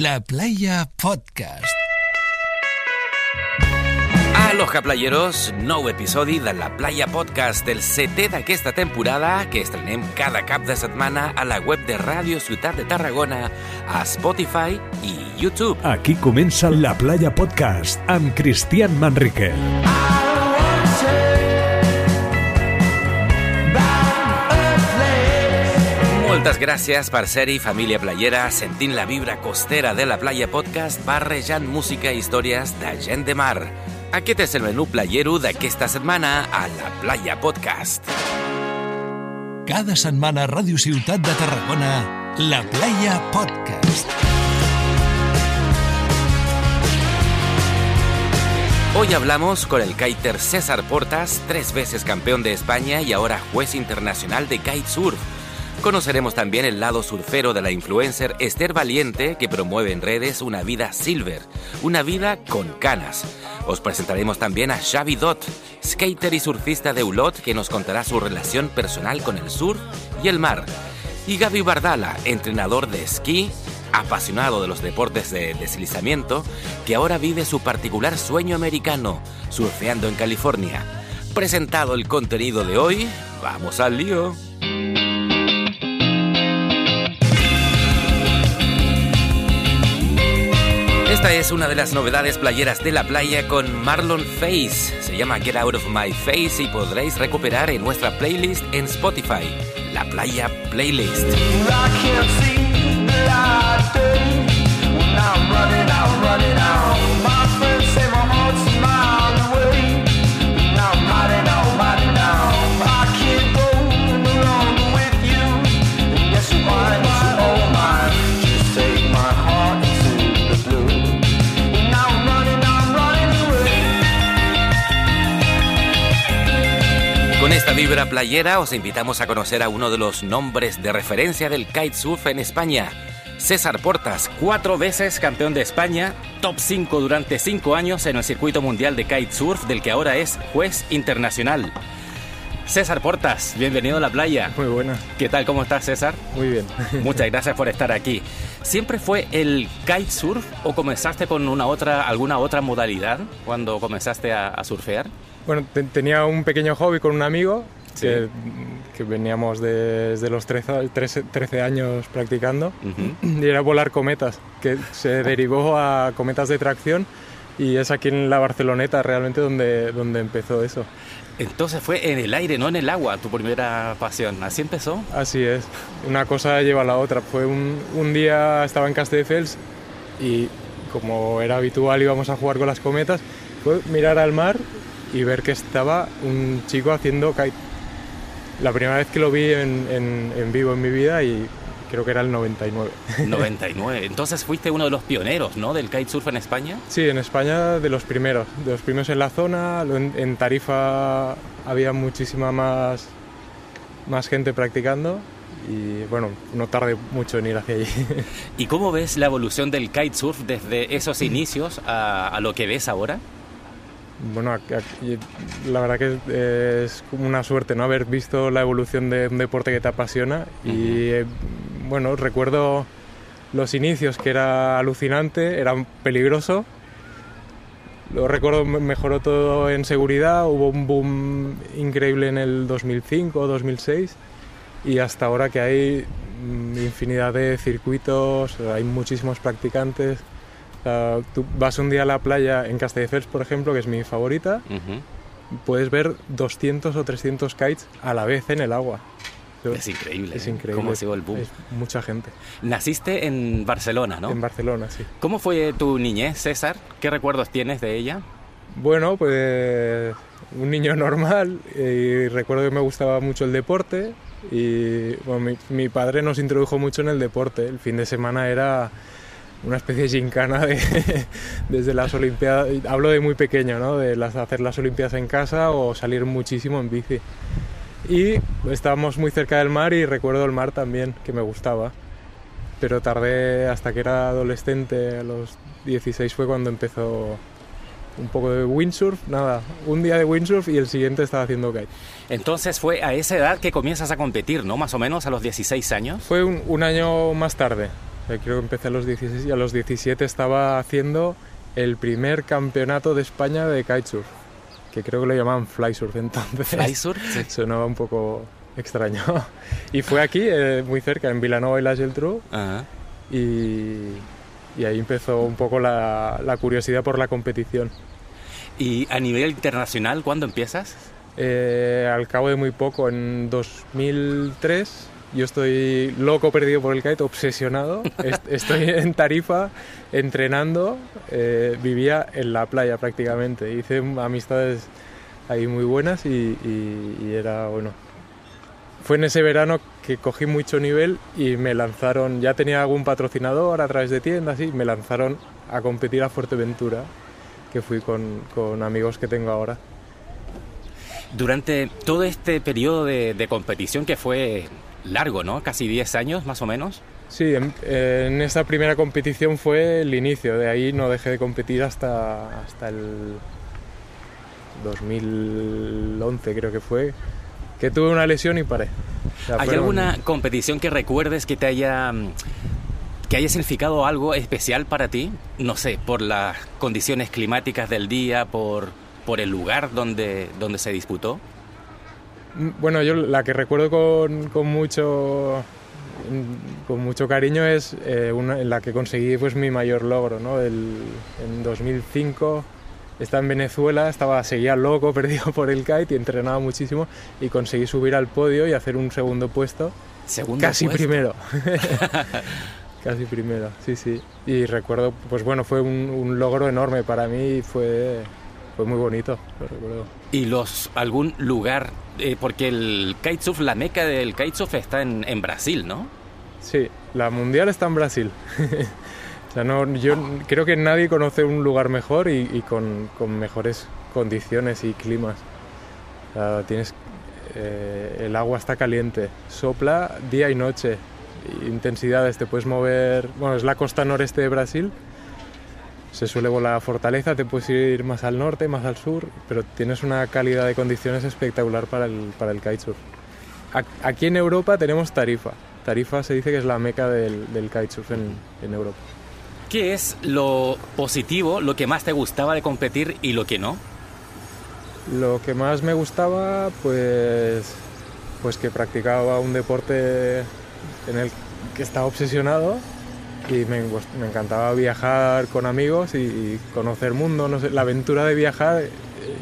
La Playa Podcast. Aloha playeros, nou episodi de La Playa Podcast, el setè d'aquesta temporada que estrenem cada cap de setmana a la web de Ràdio Ciutat de Tarragona, a Spotify i YouTube. Aquí comença La Playa Podcast amb Cristian Manrique. Moltes gràcies per ser-hi, família playera, sentint la vibra costera de la Playa Podcast, barrejant música i històries de gent de mar. Aquest és el menú playero d'aquesta setmana a la Playa Podcast. Cada setmana a Ràdio Ciutat de Tarragona, La Playa Podcast. Hoy hablamos con el kiter César Portas, tres veces campeón de España y ahora juez internacional de kitesurf. Conoceremos también el lado surfero de la influencer Esther Valiente, que promueve en redes una vida silver, una vida con canas. Os presentaremos también a Xavi Dot, skater y surfista de Ulot, que nos contará su relación personal con el surf y el mar. Y Gaby Bardala, entrenador de esquí, apasionado de los deportes de deslizamiento, que ahora vive su particular sueño americano, surfeando en California. Presentado el contenido de hoy, vamos al lío. Esta es una de las novedades playeras de la playa con Marlon Face. Se llama Get Out of My Face y podréis recuperar en nuestra playlist en Spotify, la playa playlist. Vibra playera os invitamos a conocer a uno de los nombres de referencia del kitesurf en España. César Portas, cuatro veces campeón de España, top 5 durante cinco años en el circuito mundial de kitesurf, del que ahora es juez internacional. César Portas, bienvenido a la playa. Muy buena, ¿Qué tal? ¿Cómo estás, César? muy bien. Muchas gracias por estar aquí. ¿Siempre fue el kitesurf o comenzaste con una otra, alguna otra modalidad cuando comenzaste a, a surfear? Bueno, te- tenía un pequeño hobby con un amigo Sí. que, que veníamos desde los 13, 13 13 años practicando Ujú. y era volar cometas, que se derivó a cometas de tracción y es aquí en la Barceloneta realmente donde, donde empezó eso. Entonces fue en el aire, no en el agua, tu primera pasión. ¿Así empezó? Así es, una cosa lleva a la otra. Fue un, un día estaba en Castelldefels y como era habitual íbamos a jugar con las cometas, fue mirar al mar y ver que estaba un chico haciendo kite. La primera vez que lo vi en, en- en vivo en mi vida y creo que era el 99. 99. Entonces fuiste uno de los pioneros, ¿no? Del kitesurf en España. Sí, en España de los primeros, de los primeros en la zona, en, en Tarifa había muchísima más, más gente practicando y bueno, no tardé mucho en ir hacia allí. ¿Y cómo ves la evolución del kitesurf desde esos inicios a, a lo que ves ahora? Bueno, la verdad que es como una suerte, ¿no? Haber visto la evolución de un deporte que te apasiona y, eh, bueno, recuerdo los inicios que era alucinante, era peligroso. Lo recuerdo, me- mejoró todo en seguridad, hubo un boom increíble en el 2005, 2006 y hasta ahora que hay mm, infinidad de circuitos, hay muchísimos practicantes. Sea, tú vas un día a la playa en Castelldefels, por ejemplo, que es mi favorita, puedes ver 200 o 300 kites a la vez en el agua. Es increíble. Es ¿eh? increíble. ¿Cómo ha sido el boom? Es mucha gente. Naciste en Barcelona, ¿no? En Barcelona, sí. ¿Cómo fue tu niñez, César? ¿Qué recuerdos tienes de ella? Bueno, pues un niño normal y recuerdo que me gustaba mucho el deporte y bueno, mi, mi padre nos introdujo mucho en el deporte. El fin de semana era una especie de gincana de, desde las Olimpiadas, hablo de muy pequeño, ¿no? De las, hacer las Olimpiadas en casa o salir muchísimo en bici. Y estábamos muy cerca del mar y recuerdo el mar también, que me gustaba. Pero tardé hasta que era adolescente, a los 16 fue cuando empezó un poco de windsurf, nada, un día de windsurf y el siguiente estaba haciendo kite. Entonces fue a esa edad que comienzas a competir, ¿no? Más o menos a los 16 años. Fue un, un año más tarde, Creo que empecé a los 16 y a los 17 estaba haciendo el primer campeonato de España de kitesurf, que creo que lo llamaban flysurf entonces. Flysurf, sí. Sonaba un poco extraño. Y fue aquí, eh, muy cerca, en Vilanova y la Geltrú, Ajá. y, y ahí empezó un poco la, la curiosidad por la competición. ¿Y a nivel internacional cuándo empiezas? Eh, al cabo de muy poco, en 2003, yo estoy loco perdido por el kite, obsesionado. Est- Estoy en Tarifa entrenando, eh, vivía en la playa prácticamente. Hice amistades ahí muy buenas y, y- y era bueno. Fue en ese verano que cogí mucho nivel y me lanzaron, ya tenía algún patrocinador a través de tiendas y me lanzaron a competir a Fuerteventura, que fui con, con amigos que tengo ahora. Durante todo este periodo de, de competición que fue largo, ¿no? Casi 10 años más o menos. Sí, en, en esa primera competición fue el inicio, de ahí no dejé de competir hasta, hasta el 2011 creo que fue, que tuve una lesión y paré. O sea, ¿Hay alguna competición que recuerdes que te haya mm, que haya significado algo especial para ti? No sé, por las condiciones climáticas del día, por, por el lugar donde, donde se disputó. Mm, Bueno, yo la que recuerdo con, con mucho con mucho cariño es eh, una en la que conseguí pues mi mayor logro, ¿no? El- en 2005 estaba en Venezuela, estaba seguía loco, perdido por el kite y entrenaba muchísimo y conseguí subir al podio y hacer un segundo puesto, Segundo casi puesto. primero. casi primero, sí, sí. Y recuerdo, pues bueno, fue un, un logro enorme para mí y fue fue muy bonito, lo recuerdo. ¿Y los algún lugar? eh, porque el kitesurf, la meca del kitesurf está en, en Brasil, ¿no? Sí, la mundial está en Brasil. o sea, no, yo creo que nadie conoce un lugar mejor y, y con, con mejores condiciones y climas. O sea, tienes, eh, el agua está caliente, sopla día y noche, intensidades, te puedes mover, bueno, es la costa noreste de Brasil, se suele volar a Fortaleza, te puedes ir más al norte, más al sur, pero tienes una calidad de condiciones espectacular para el, para el kitesurf. Aquí en Europa tenemos Tarifa. Tarifa se dice que es la meca del, del kitesurf en, en Europa. ¿Qué es lo positivo, lo que más te gustaba de competir y lo que no? Lo que más me gustaba, pues, pues que practicaba un deporte en el que estaba obsesionado y me, gust- me encantaba viajar con amigos y, y conocer mundo, no sé, la aventura de viajar, eh,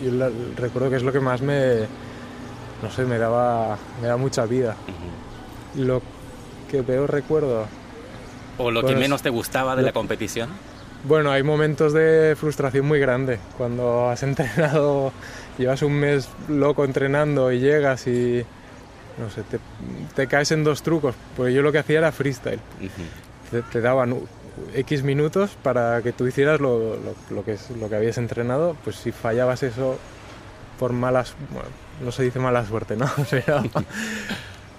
yo la- recuerdo que es lo que más me, no sé, me daba, me da mucha vida. Lo que peor recuerdo, ¿O lo que Pues, menos te gustaba de lo- la competición? Bueno, hay momentos de frustración muy grande. Cuando has entrenado, llevas un mes loco entrenando y llegas y, no sé, te, te caes en dos trucos. Pues yo lo que hacía era freestyle. Te, te daban X minutos para que tú hicieras lo, lo- lo que, es, lo que habías entrenado. Pues si fallabas eso por malas, bueno, no se dice mala suerte, ¿no? Pero,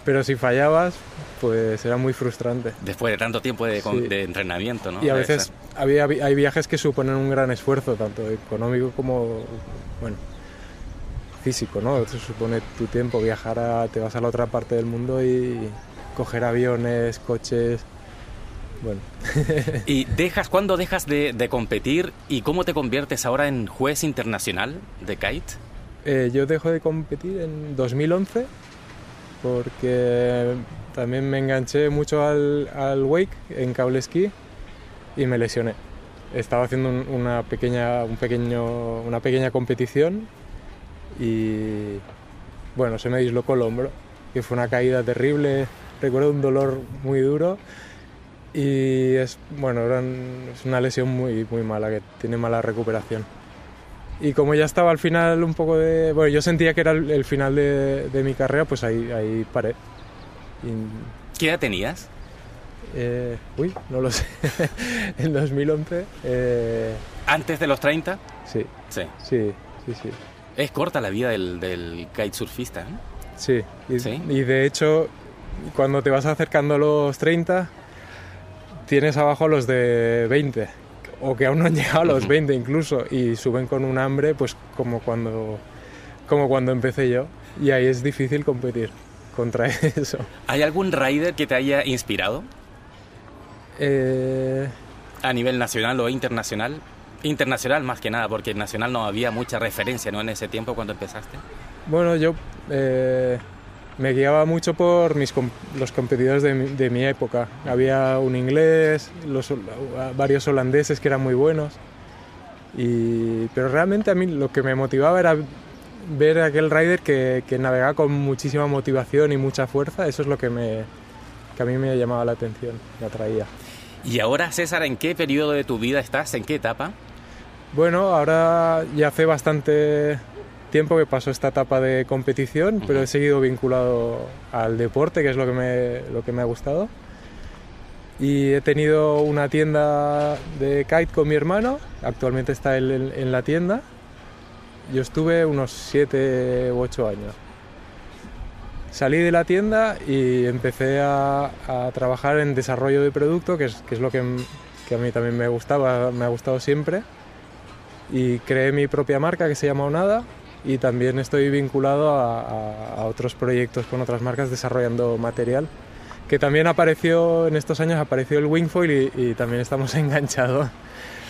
pero si fallabas, pues era muy frustrante. Después de tanto tiempo de, Sí. de entrenamiento, ¿no? Y a veces había, hay viajes que suponen un gran esfuerzo, tanto económico como bueno, físico, ¿no? Se supone tu tiempo, viajar a, te vas a la otra parte del mundo y coger aviones, coches, bueno. ¿Y dejas, cuándo dejas de, de competir y cómo te conviertes ahora en juez internacional de kite? Eh, yo dejo de competir en 2011 porque también me enganché mucho al, al wake en cable esquí y me lesioné. Estaba haciendo un- una, pequeña, un pequeño, una pequeña competición y bueno, se me dislocó el hombro, que fue una caída terrible, recuerdo un dolor muy duro y es, bueno, es una lesión muy, muy mala, que tiene mala recuperación. Y como ya estaba al final un poco de... Bueno, yo sentía que era el, el final de, de mi carrera, pues ahí, ahí paré. Y, ¿Qué edad tenías? eh, uy, no lo sé. en 2011... eh, ¿Antes de los 30? sí, Sí. sí, sí, sí. Es corta la vida del, del kitesurfista, ¿eh? Sí, y, ¿Sí? y de hecho, cuando te vas acercando a los 30, tienes abajo los de 20, o que aún no han llegado a los Ujú. 20 incluso, y suben con un hambre, pues como cuando, como cuando empecé yo, y ahí es difícil competir contra eso. ¿Hay algún rider que te haya inspirado? Eh, a nivel nacional o internacional. Internacional más que nada, porque nacional no había mucha referencia ¿no? en ese tiempo cuando empezaste. Bueno, yo eh, me guiaba mucho por mis, los competidores de mi, de mi, época. Había un inglés, los, varios holandeses que eran muy buenos. Y, pero realmente a mí lo que me motivaba era ver a aquel rider que, que, navegaba con muchísima motivación y mucha fuerza. Eso es lo que, me, que a mí me llamaba la atención, me atraía. ¿Y ahora, César, en qué periodo de tu vida estás? ¿En qué etapa? Bueno, ahora ya hace bastante tiempo que pasó esta etapa de competición, pero he seguido vinculado al deporte, que es lo que, me, lo que me ha gustado. Y he tenido una tienda de kite con mi hermano, actualmente está él en, en la tienda. Yo estuve unos 7 u 8 años. Salí de la tienda y empecé a, a trabajar en desarrollo de producto, que es, que es lo que, que, a mí también me gustaba, me ha gustado siempre. Y creé mi propia marca que se llama Onada y también estoy vinculado a, a, otros proyectos con otras marcas desarrollando material que también apareció en estos años apareció el Wingfoil y, y, también estamos enganchados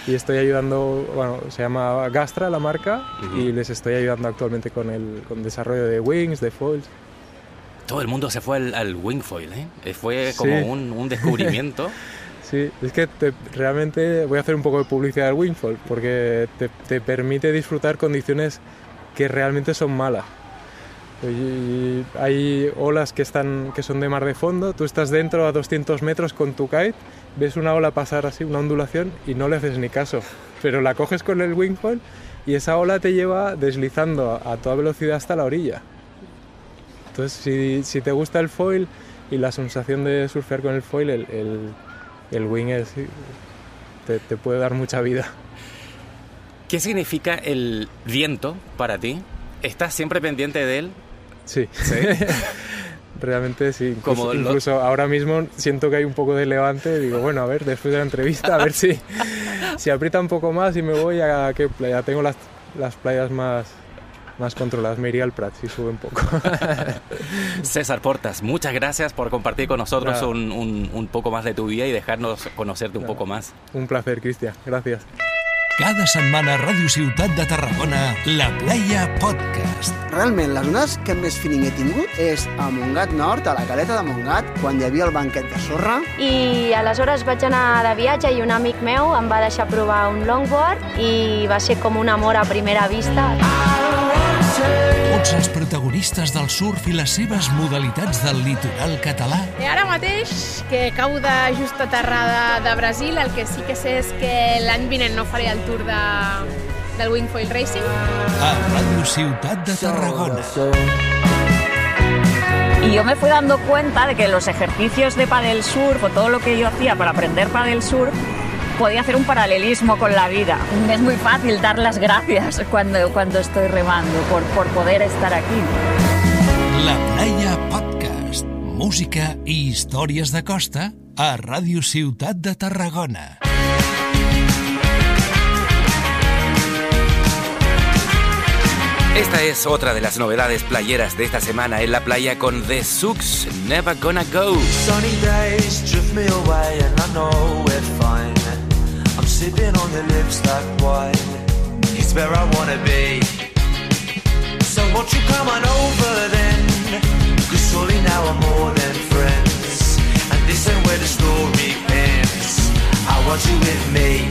y estoy ayudando bueno se llama Gastra la marca uh -huh. y les estoy ayudando actualmente con el con desarrollo de wings de foils todo el mundo se fue al, al Wingfoil ¿eh? fue como sí. un, un, descubrimiento sí es que te, realmente voy a hacer un poco de publicidad del Wingfoil porque te, te permite disfrutar condiciones que realmente son malas y hay olas que, están, que son de mar de fondo, tú estás dentro a 200 metros con tu kite, ves una ola pasar así, una ondulación, y no le haces ni caso. Pero la coges con el wingfoil y esa ola te lleva deslizando a toda velocidad hasta la orilla. Entonces, si, si te gusta el foil y la sensación de surfear con el foil, el, el, el wing es, te, te puede dar mucha vida. ¿Qué significa el viento para ti? ¿Estás siempre pendiente de él? Sí. ¿Sí? Realmente sí. Incluso, Como incluso ahora mismo siento que hay un poco de levante. Digo, bueno, a ver, después de la entrevista, a ver si, si aprieta un poco más y me voy a qué playa. Tengo las, las playas más, más controladas. Me iría al Prat si sube un poco. César Portas, muchas gracias por compartir con nosotros un, un, un, poco más de tu vida y dejarnos conocerte un poco más. Un placer, Cristian. Gracias. Cada setmana a Ràdio Ciutat de Tarragona, La Playa Podcast. Realment, les zones que més feeling he tingut és a Montgat Nord, a la caleta de Montgat, quan hi havia el banquet de sorra. I aleshores vaig anar de viatge i un amic meu em va deixar provar un longboard i va ser com un amor a primera vista. Tots els protagonistes del surf i les seves modalitats del litoral català. I ara mateix, que cau de just aterrada de Brasil, el que sí que sé és que l'any vinent no faré el tour de, del Wingfoil Racing. A Ràdio Ciutat de Tarragona. Y yo me fui dando cuenta de que los ejercicios de paddle surf o todo lo que yo hacía para aprender paddle surf podía hacer un paralelismo con la vida. Es muy fácil dar las gracias cuando, cuando estoy remando por, por poder estar aquí. La Playa Podcast. Música i històries de costa a Ràdio Ciutat de Tarragona. Esta es otra de las novedades playeras de esta semana en la playa con The Sux, Never Gonna Go. Sunny days drift me away and I know we're fine. Sipping on your lips like wine. It's where I wanna be. So won't you come on over then? Cause surely now we're more than friends. And this ain't where the story ends. I want you with me.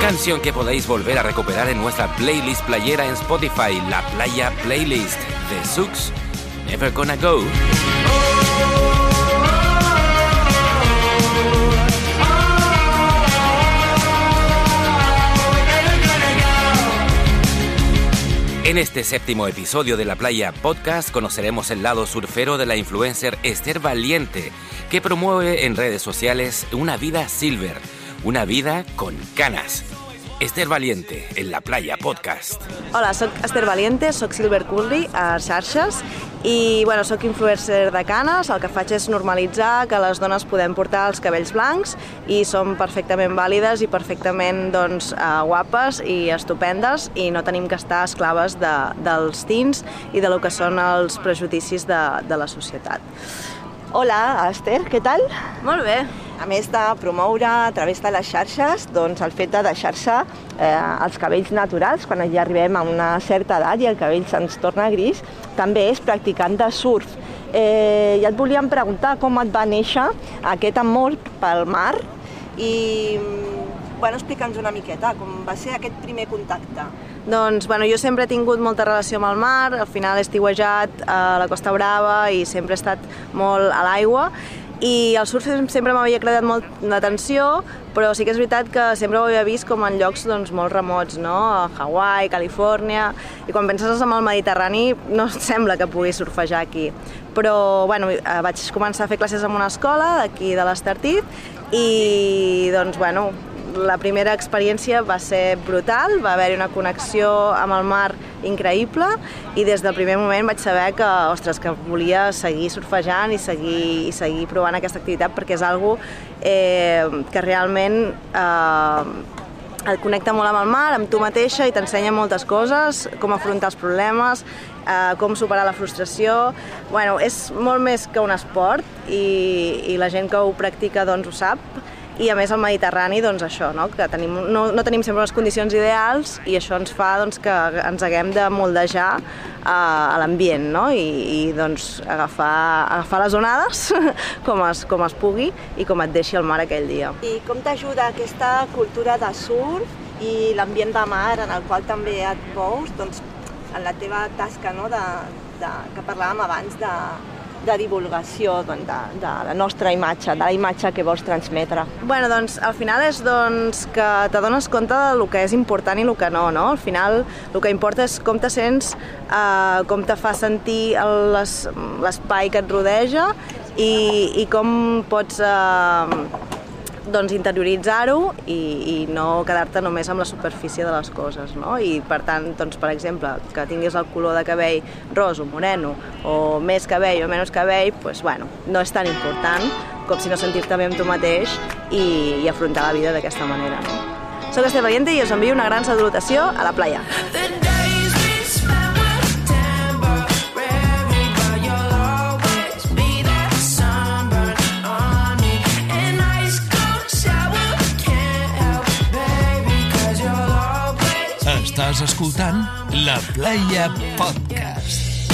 Canción que podéis volver a recuperar en nuestra playlist playera en Spotify, La Playa Playlist de Sux, Never Gonna Go. En este séptimo episodio de La Playa Podcast conoceremos el lado surfero de la influencer Esther Valiente, que promueve en redes sociales una vida silver, una vida con canas. Esther Valiente, en La Playa Podcast. Hola, sóc Esther Valiente, sóc Silver Curly a xarxes i bueno, sóc influencer de canes, el que faig és normalitzar que les dones podem portar els cabells blancs i són perfectament vàlides i perfectament doncs, eh, guapes i estupendes i no tenim que estar esclaves de, dels tins i de lo que són els prejudicis de, de la societat. Hola, Esther, què tal? Molt bé. A més de promoure a través de les xarxes doncs, el fet de deixar-se eh, els cabells naturals quan ja arribem a una certa edat i el cabell se'ns torna gris, també és practicant de surf. Eh, ja et volíem preguntar com et va néixer aquest amor pel mar i bueno, explica'ns una miqueta com va ser aquest primer contacte. Doncs bueno, jo sempre he tingut molta relació amb el mar, al final he estiuejat a la Costa Brava i sempre he estat molt a l'aigua i el surf sempre m'havia cridat molt l'atenció, però sí que és veritat que sempre ho havia vist com en llocs doncs, molt remots, no? A Hawaii, Califòrnia, i quan penses en el Mediterrani no sembla que puguis surfejar aquí. Però bueno, eh, vaig començar a fer classes en una escola d'aquí de l'Estartit i doncs, bueno, la primera experiència va ser brutal, va haver-hi una connexió amb el mar increïble i des del primer moment vaig saber que, ostres, que volia seguir surfejant i seguir, i seguir provant aquesta activitat perquè és algo eh, que realment eh, et connecta molt amb el mar, amb tu mateixa i t'ensenya moltes coses, com afrontar els problemes, eh, com superar la frustració... Bueno, és molt més que un esport i, i la gent que ho practica doncs ho sap i a més al Mediterrani doncs això, no? que tenim, no, no tenim sempre les condicions ideals i això ens fa doncs, que ens haguem de moldejar a, a l'ambient no? I, i doncs, agafar, agafar les onades com es, com es pugui i com et deixi el mar aquell dia. I com t'ajuda aquesta cultura de surf i l'ambient de mar en el qual també et mous doncs, en la teva tasca no? de, de, que parlàvem abans de, de divulgació doncs, de, de la nostra imatge, de la imatge que vols transmetre. Bueno, doncs, al final és doncs, que t'adones compte del que és important i el que no, no? Al final el que importa és com te sents, eh, com te fa sentir l'espai que et rodeja i, i com pots eh, doncs, interioritzar-ho i, i no quedar-te només amb la superfície de les coses, no? I per tant, doncs, per exemple, que tinguis el color de cabell ros o moreno, o més cabell o menys cabell, doncs, bueno, no és tan important com si no sentir-te bé amb tu mateix i, i afrontar la vida d'aquesta manera, no? Soc Esther Valiente i us envio una gran salutació a la playa. Estàs escoltant La Playa Podcast.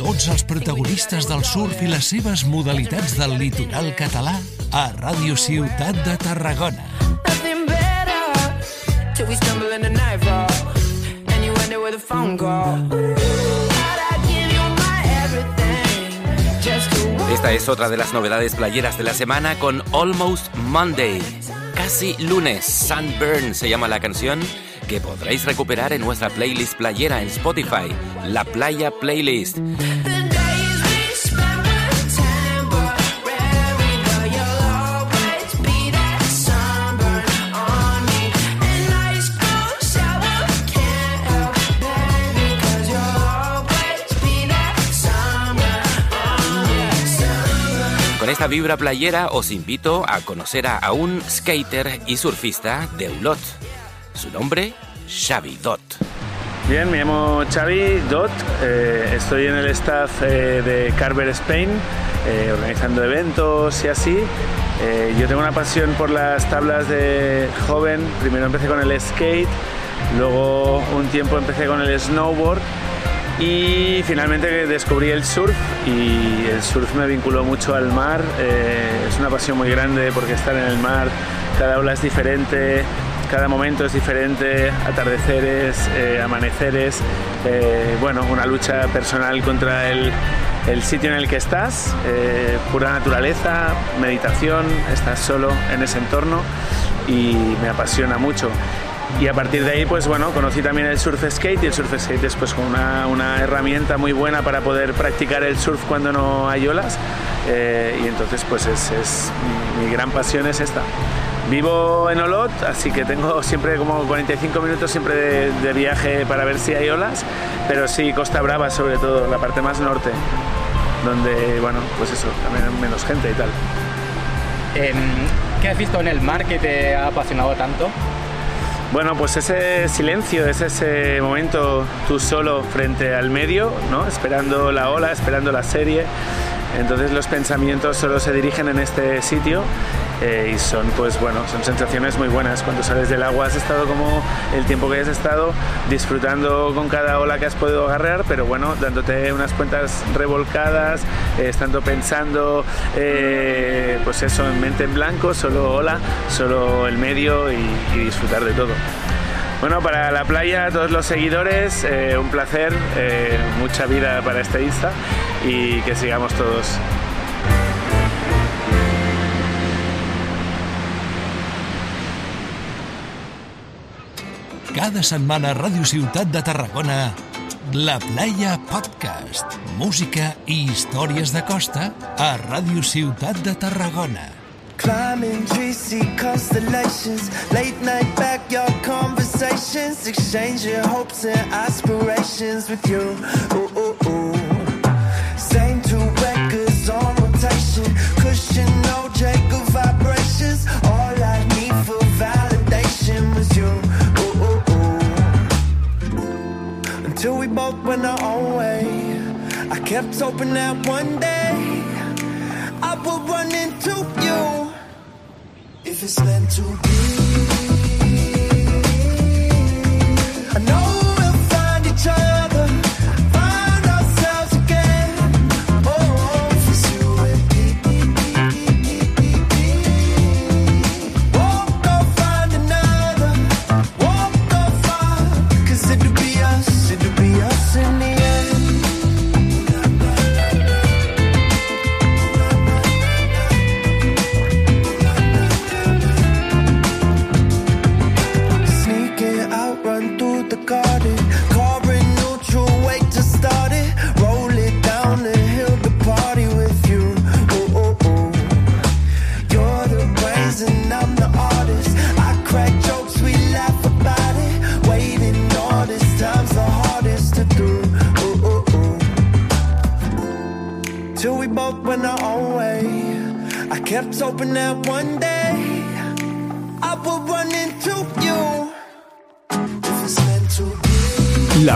Tots els protagonistes del surf i les seves modalitats del litoral català a Ràdio Ciutat de Tarragona. Esta es otra de las novedades playeras de la semana con Almost Monday. Casi lunes, Sunburn se llama la canción que podréis recuperar en nuestra playlist playera en Spotify, La Playa Playlist. Vibra playera os invito a conocer a, un skater y surfista de Ulot. Su nombre, Xavi Dot. Bien, me llamo Xavi Dot, eh, estoy en el staff eh, de Carver Spain, eh, organizando eventos y así. yo tengo una pasión por las tablas de joven, primero empecé con el skate, luego un tiempo empecé con el snowboard y finalmente descubrí el surf y el surf me vinculó mucho al mar. Eh, es una pasión muy grande porque estar en el mar, cada ola es diferente, cada momento es diferente, atardeceres, eh, amaneceres, eh, bueno, una lucha personal contra el, el sitio en el que estás, pura naturaleza, meditación, estás solo en ese entorno y me apasiona mucho. Y a partir de ahí, pues bueno, conocí también el surf skate y el surf skate es pues una, una herramienta muy buena para poder practicar el surf cuando no hay olas. Eh, y entonces pues es, mi gran pasión es esta. Vivo en Olot, así que tengo siempre como 45 minutos siempre de, de viaje para ver si hay olas, pero sí, Costa Brava sobre todo, la parte más norte, donde, bueno, pues eso, también menos gente y tal. Em, ¿Qué has visto en el mar que te ha apasionado tanto? Bueno, pues ese silencio, es ese momento tú solo frente al medio, ¿no? esperando la ola, esperando la serie. Entonces los pensamientos solo se dirigen en este sitio eh, y son, pues bueno, son sensaciones muy buenas. Cuando sales del agua has estado como el tiempo que has estado disfrutando con cada ola que has podido agarrar, pero bueno, dándote unas cuentas revolcadas, eh, estando pensando, eh, pues eso, en mente en blanco, solo ola, solo el medio y, disfrutar de todo. Bueno, para la playa, todos los seguidores, un placer, mucha vida para este Insta y que sigamos todos. Cada setmana a Ràdio Ciutat de Tarragona, La Playa Podcast. Música i històries de costa a Ràdio Ciutat de Tarragona. Climbing see constellations. Late night backyard conversations. Exchange your hopes and aspirations with you. Ooh, ooh, ooh. Same two records on rotation. Kept hoping that one day I would run into you. If it's meant to be,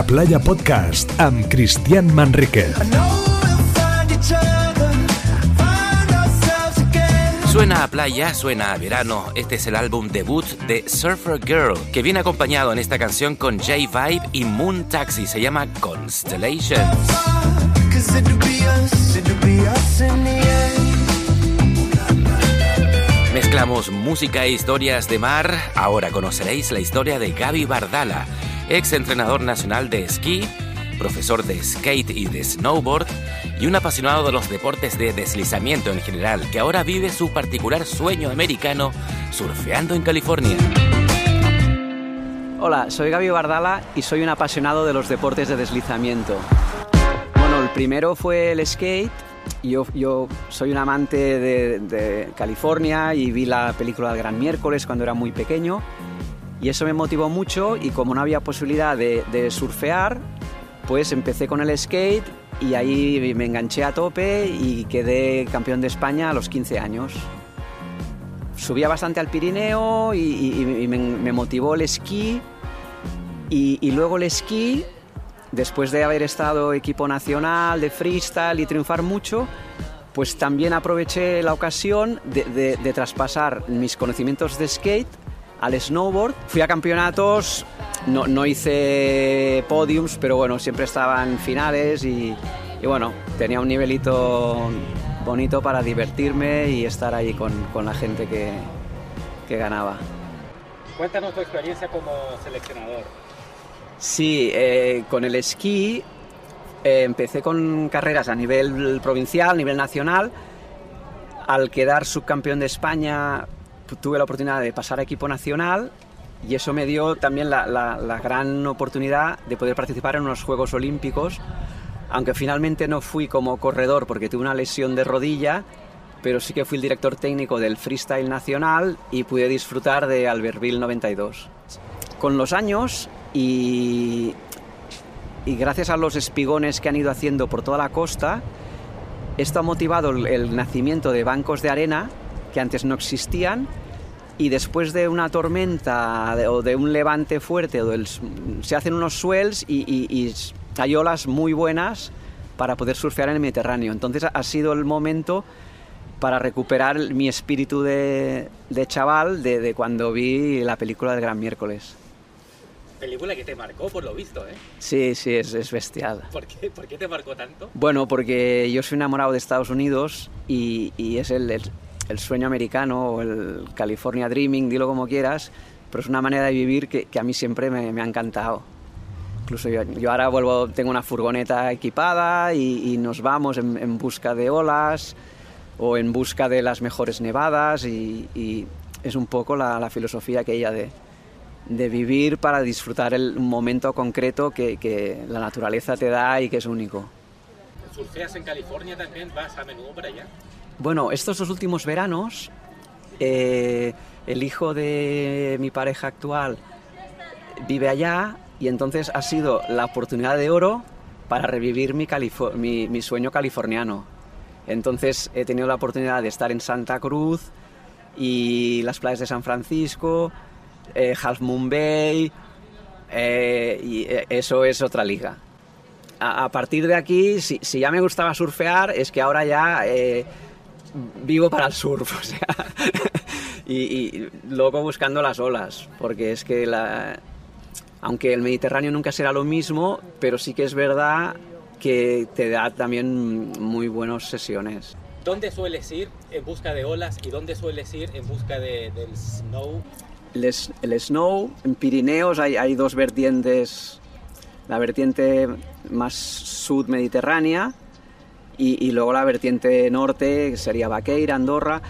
Playa Podcast amb Cristian Manrique. I know we'll find each other, find ourselves again. Suena a playa, suena a verano. Este es el álbum debut de Surfer Girl, que viene acompañado en esta canción con J Vibe y Moon Taxi. Se llama Constellations. Mezclamos música e historias de mar. Ahora conoceréis la historia de Gaby Bardala, ex entrenador nacional de esquí, profesor de skate y de snowboard y un apasionado de los deportes de deslizamiento en general, que ahora vive su particular sueño americano surfeando en California. Hola, soy Gaby Bardala y soy un apasionado de los deportes de deslizamiento. Bueno, el primero fue el skate. Yo, yo soy un amante de, de California y vi la película del Gran Miércoles cuando era muy pequeño. Y eso me motivó mucho y como no había posibilidad de, surfear, pues empecé con el skate y ahí me enganché a tope y quedé campeón de España a los 15 años. Subía bastante al Pirineo y, me, motivó el esquí y, luego el esquí, después de haber estado equipo nacional de freestyle y triunfar mucho, pues también aproveché la ocasión de traspasar mis conocimientos de skate al snowboard. Fui a campeonatos, no, no hice podiums, pero bueno, siempre estaba en finales y, y bueno, tenía un nivelito bonito para divertirme y estar ahí con, con la gente que, que ganaba. Cuéntanos tu experiencia como seleccionador. Sí, eh, con el esquí eh, empecé con carreras a nivel provincial, a nivel nacional. Al quedar subcampeón de España tuve la oportunidad de pasar a equipo nacional y eso me dio también la, gran oportunidad de poder participar en unos Juegos Olímpicos, aunque finalmente no fui como corredor porque tuve una lesión de rodilla, pero sí que fui el director técnico del Freestyle Nacional y pude disfrutar de Albertville 92. Con los años y, gracias a los espigones que han ido haciendo por toda la costa, esto ha motivado el nacimiento de bancos de arena que antes no existían y después de una tormenta de- o de un levante fuerte o del- se hacen unos swells y, y- y hay olas muy buenas para poder surfear en el Mediterráneo. Entonces ha sido el momento para recuperar mi espíritu de, de chaval de, de cuando vi la película del Gran Miércoles. Película que te marcó por lo visto, ¿eh? Sí, sí, es, es bestial. ¿Por qué, ¿Por qué te marcó tanto? Bueno, porque yo soy enamorado de Estados Unidos y, y es el, el- el sueño americano o el California Dreaming, dilo como quieras, pero es una manera de vivir que, que a mí siempre me, me ha encantado. Incluso yo, yo ahora vuelvo, tengo una furgoneta equipada y, y nos vamos en, en busca de olas o en busca de las mejores nevadas y, y es un poco la, la filosofía que ella de, de vivir para disfrutar el momento concreto que, que la naturaleza te da y que es único. ¿Surfeas en California también? ¿Vas a menudo para allá? Bueno, estos dos últimos veranos, eh, el hijo de mi pareja actual vive allá y entonces ha sido la oportunidad de oro para revivir mi, sueño californiano. Entonces he tenido la oportunidad de estar en Santa Cruz y las playas de San Francisco, eh, Half Moon Bay, eh, y eh, eso es otra liga. A, partir de aquí, si, ya me gustaba surfear, es que ahora ya vivo para el surf, o sea, y, y loco buscando las olas, porque es que la, aunque el Mediterráneo nunca será lo mismo, pero sí que es verdad que te da también muy buenas sesiones. ¿Dónde sueles ir en busca de olas y dónde sueles ir en busca de- del snow? El, snow, en Pirineos hay, hay dos vertientes, la vertiente más sud-mediterránea y, y luego la vertiente norte, sería Baqueira, Andorra.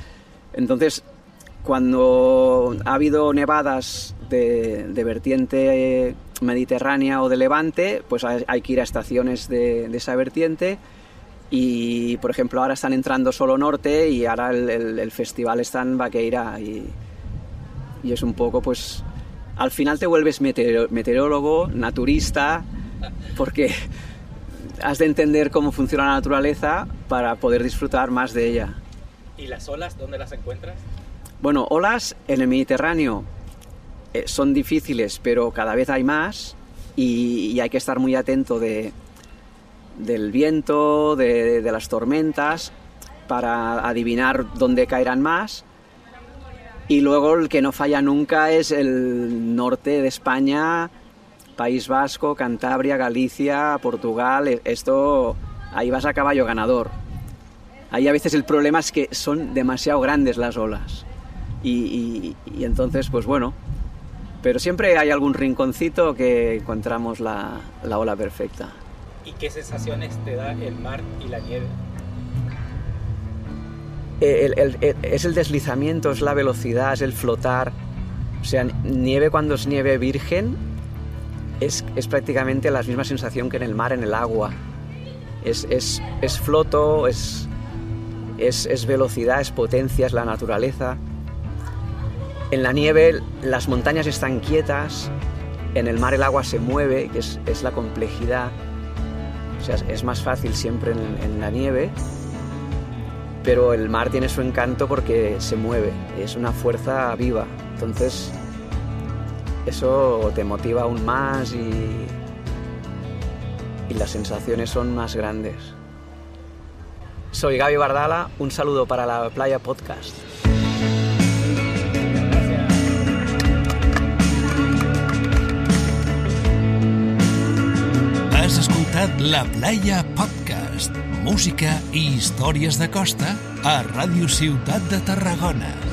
Entonces, cuando ha habido nevadas de, vertiente mediterránea o de levante, pues hay, que ir a estaciones de, esa vertiente. Y, por ejemplo, ahora están entrando solo norte y ahora el, el- festival está en Baqueira. Y, y es un poco, pues, al final te vuelves meteoro- meteorólogo, naturista, porque has de entender cómo funciona la naturaleza para poder disfrutar más de ella. ¿Y las olas dónde las encuentras? Bueno, olas en el Mediterráneo eh, son difíciles, pero cada vez hay más y, y hay que estar muy atento de, del viento, de, de las tormentas, para adivinar dónde caerán más. Y luego el que no falla nunca es el norte de España, País Vasco, Cantabria, Galicia, Portugal. e- Esto, ahí vas a caballo ganador. Ahí a veces el problema es que son demasiado grandes las olas. Y, y- y entonces, pues bueno. Pero siempre hay algún rinconcito que encontramos la, la ola perfecta. ¿Y qué sensaciones te da el mar y la nieve? El- el- el- es el deslizamiento, es la velocidad, es el flotar. O sea, nieve cuando es nieve virgen es, es prácticamente la misma sensación que en el mar, en el agua. Es, es, es floto, es, es, velocidad, es potencia, es la naturaleza. En la nieve las montañas están quietas, en el mar el agua se mueve, que es, es la complejidad. O sea, es más fácil siempre en, en la nieve, pero el mar tiene su encanto porque se mueve, es una fuerza viva. Entonces, eso te motiva aún más y, y las sensaciones son más grandes. Soy Gaby Bardala, un saludo para la Playa Podcast. Has escoltat La Playa Podcast, música i històries de costa a Ràdio Ciutat de Tarragona.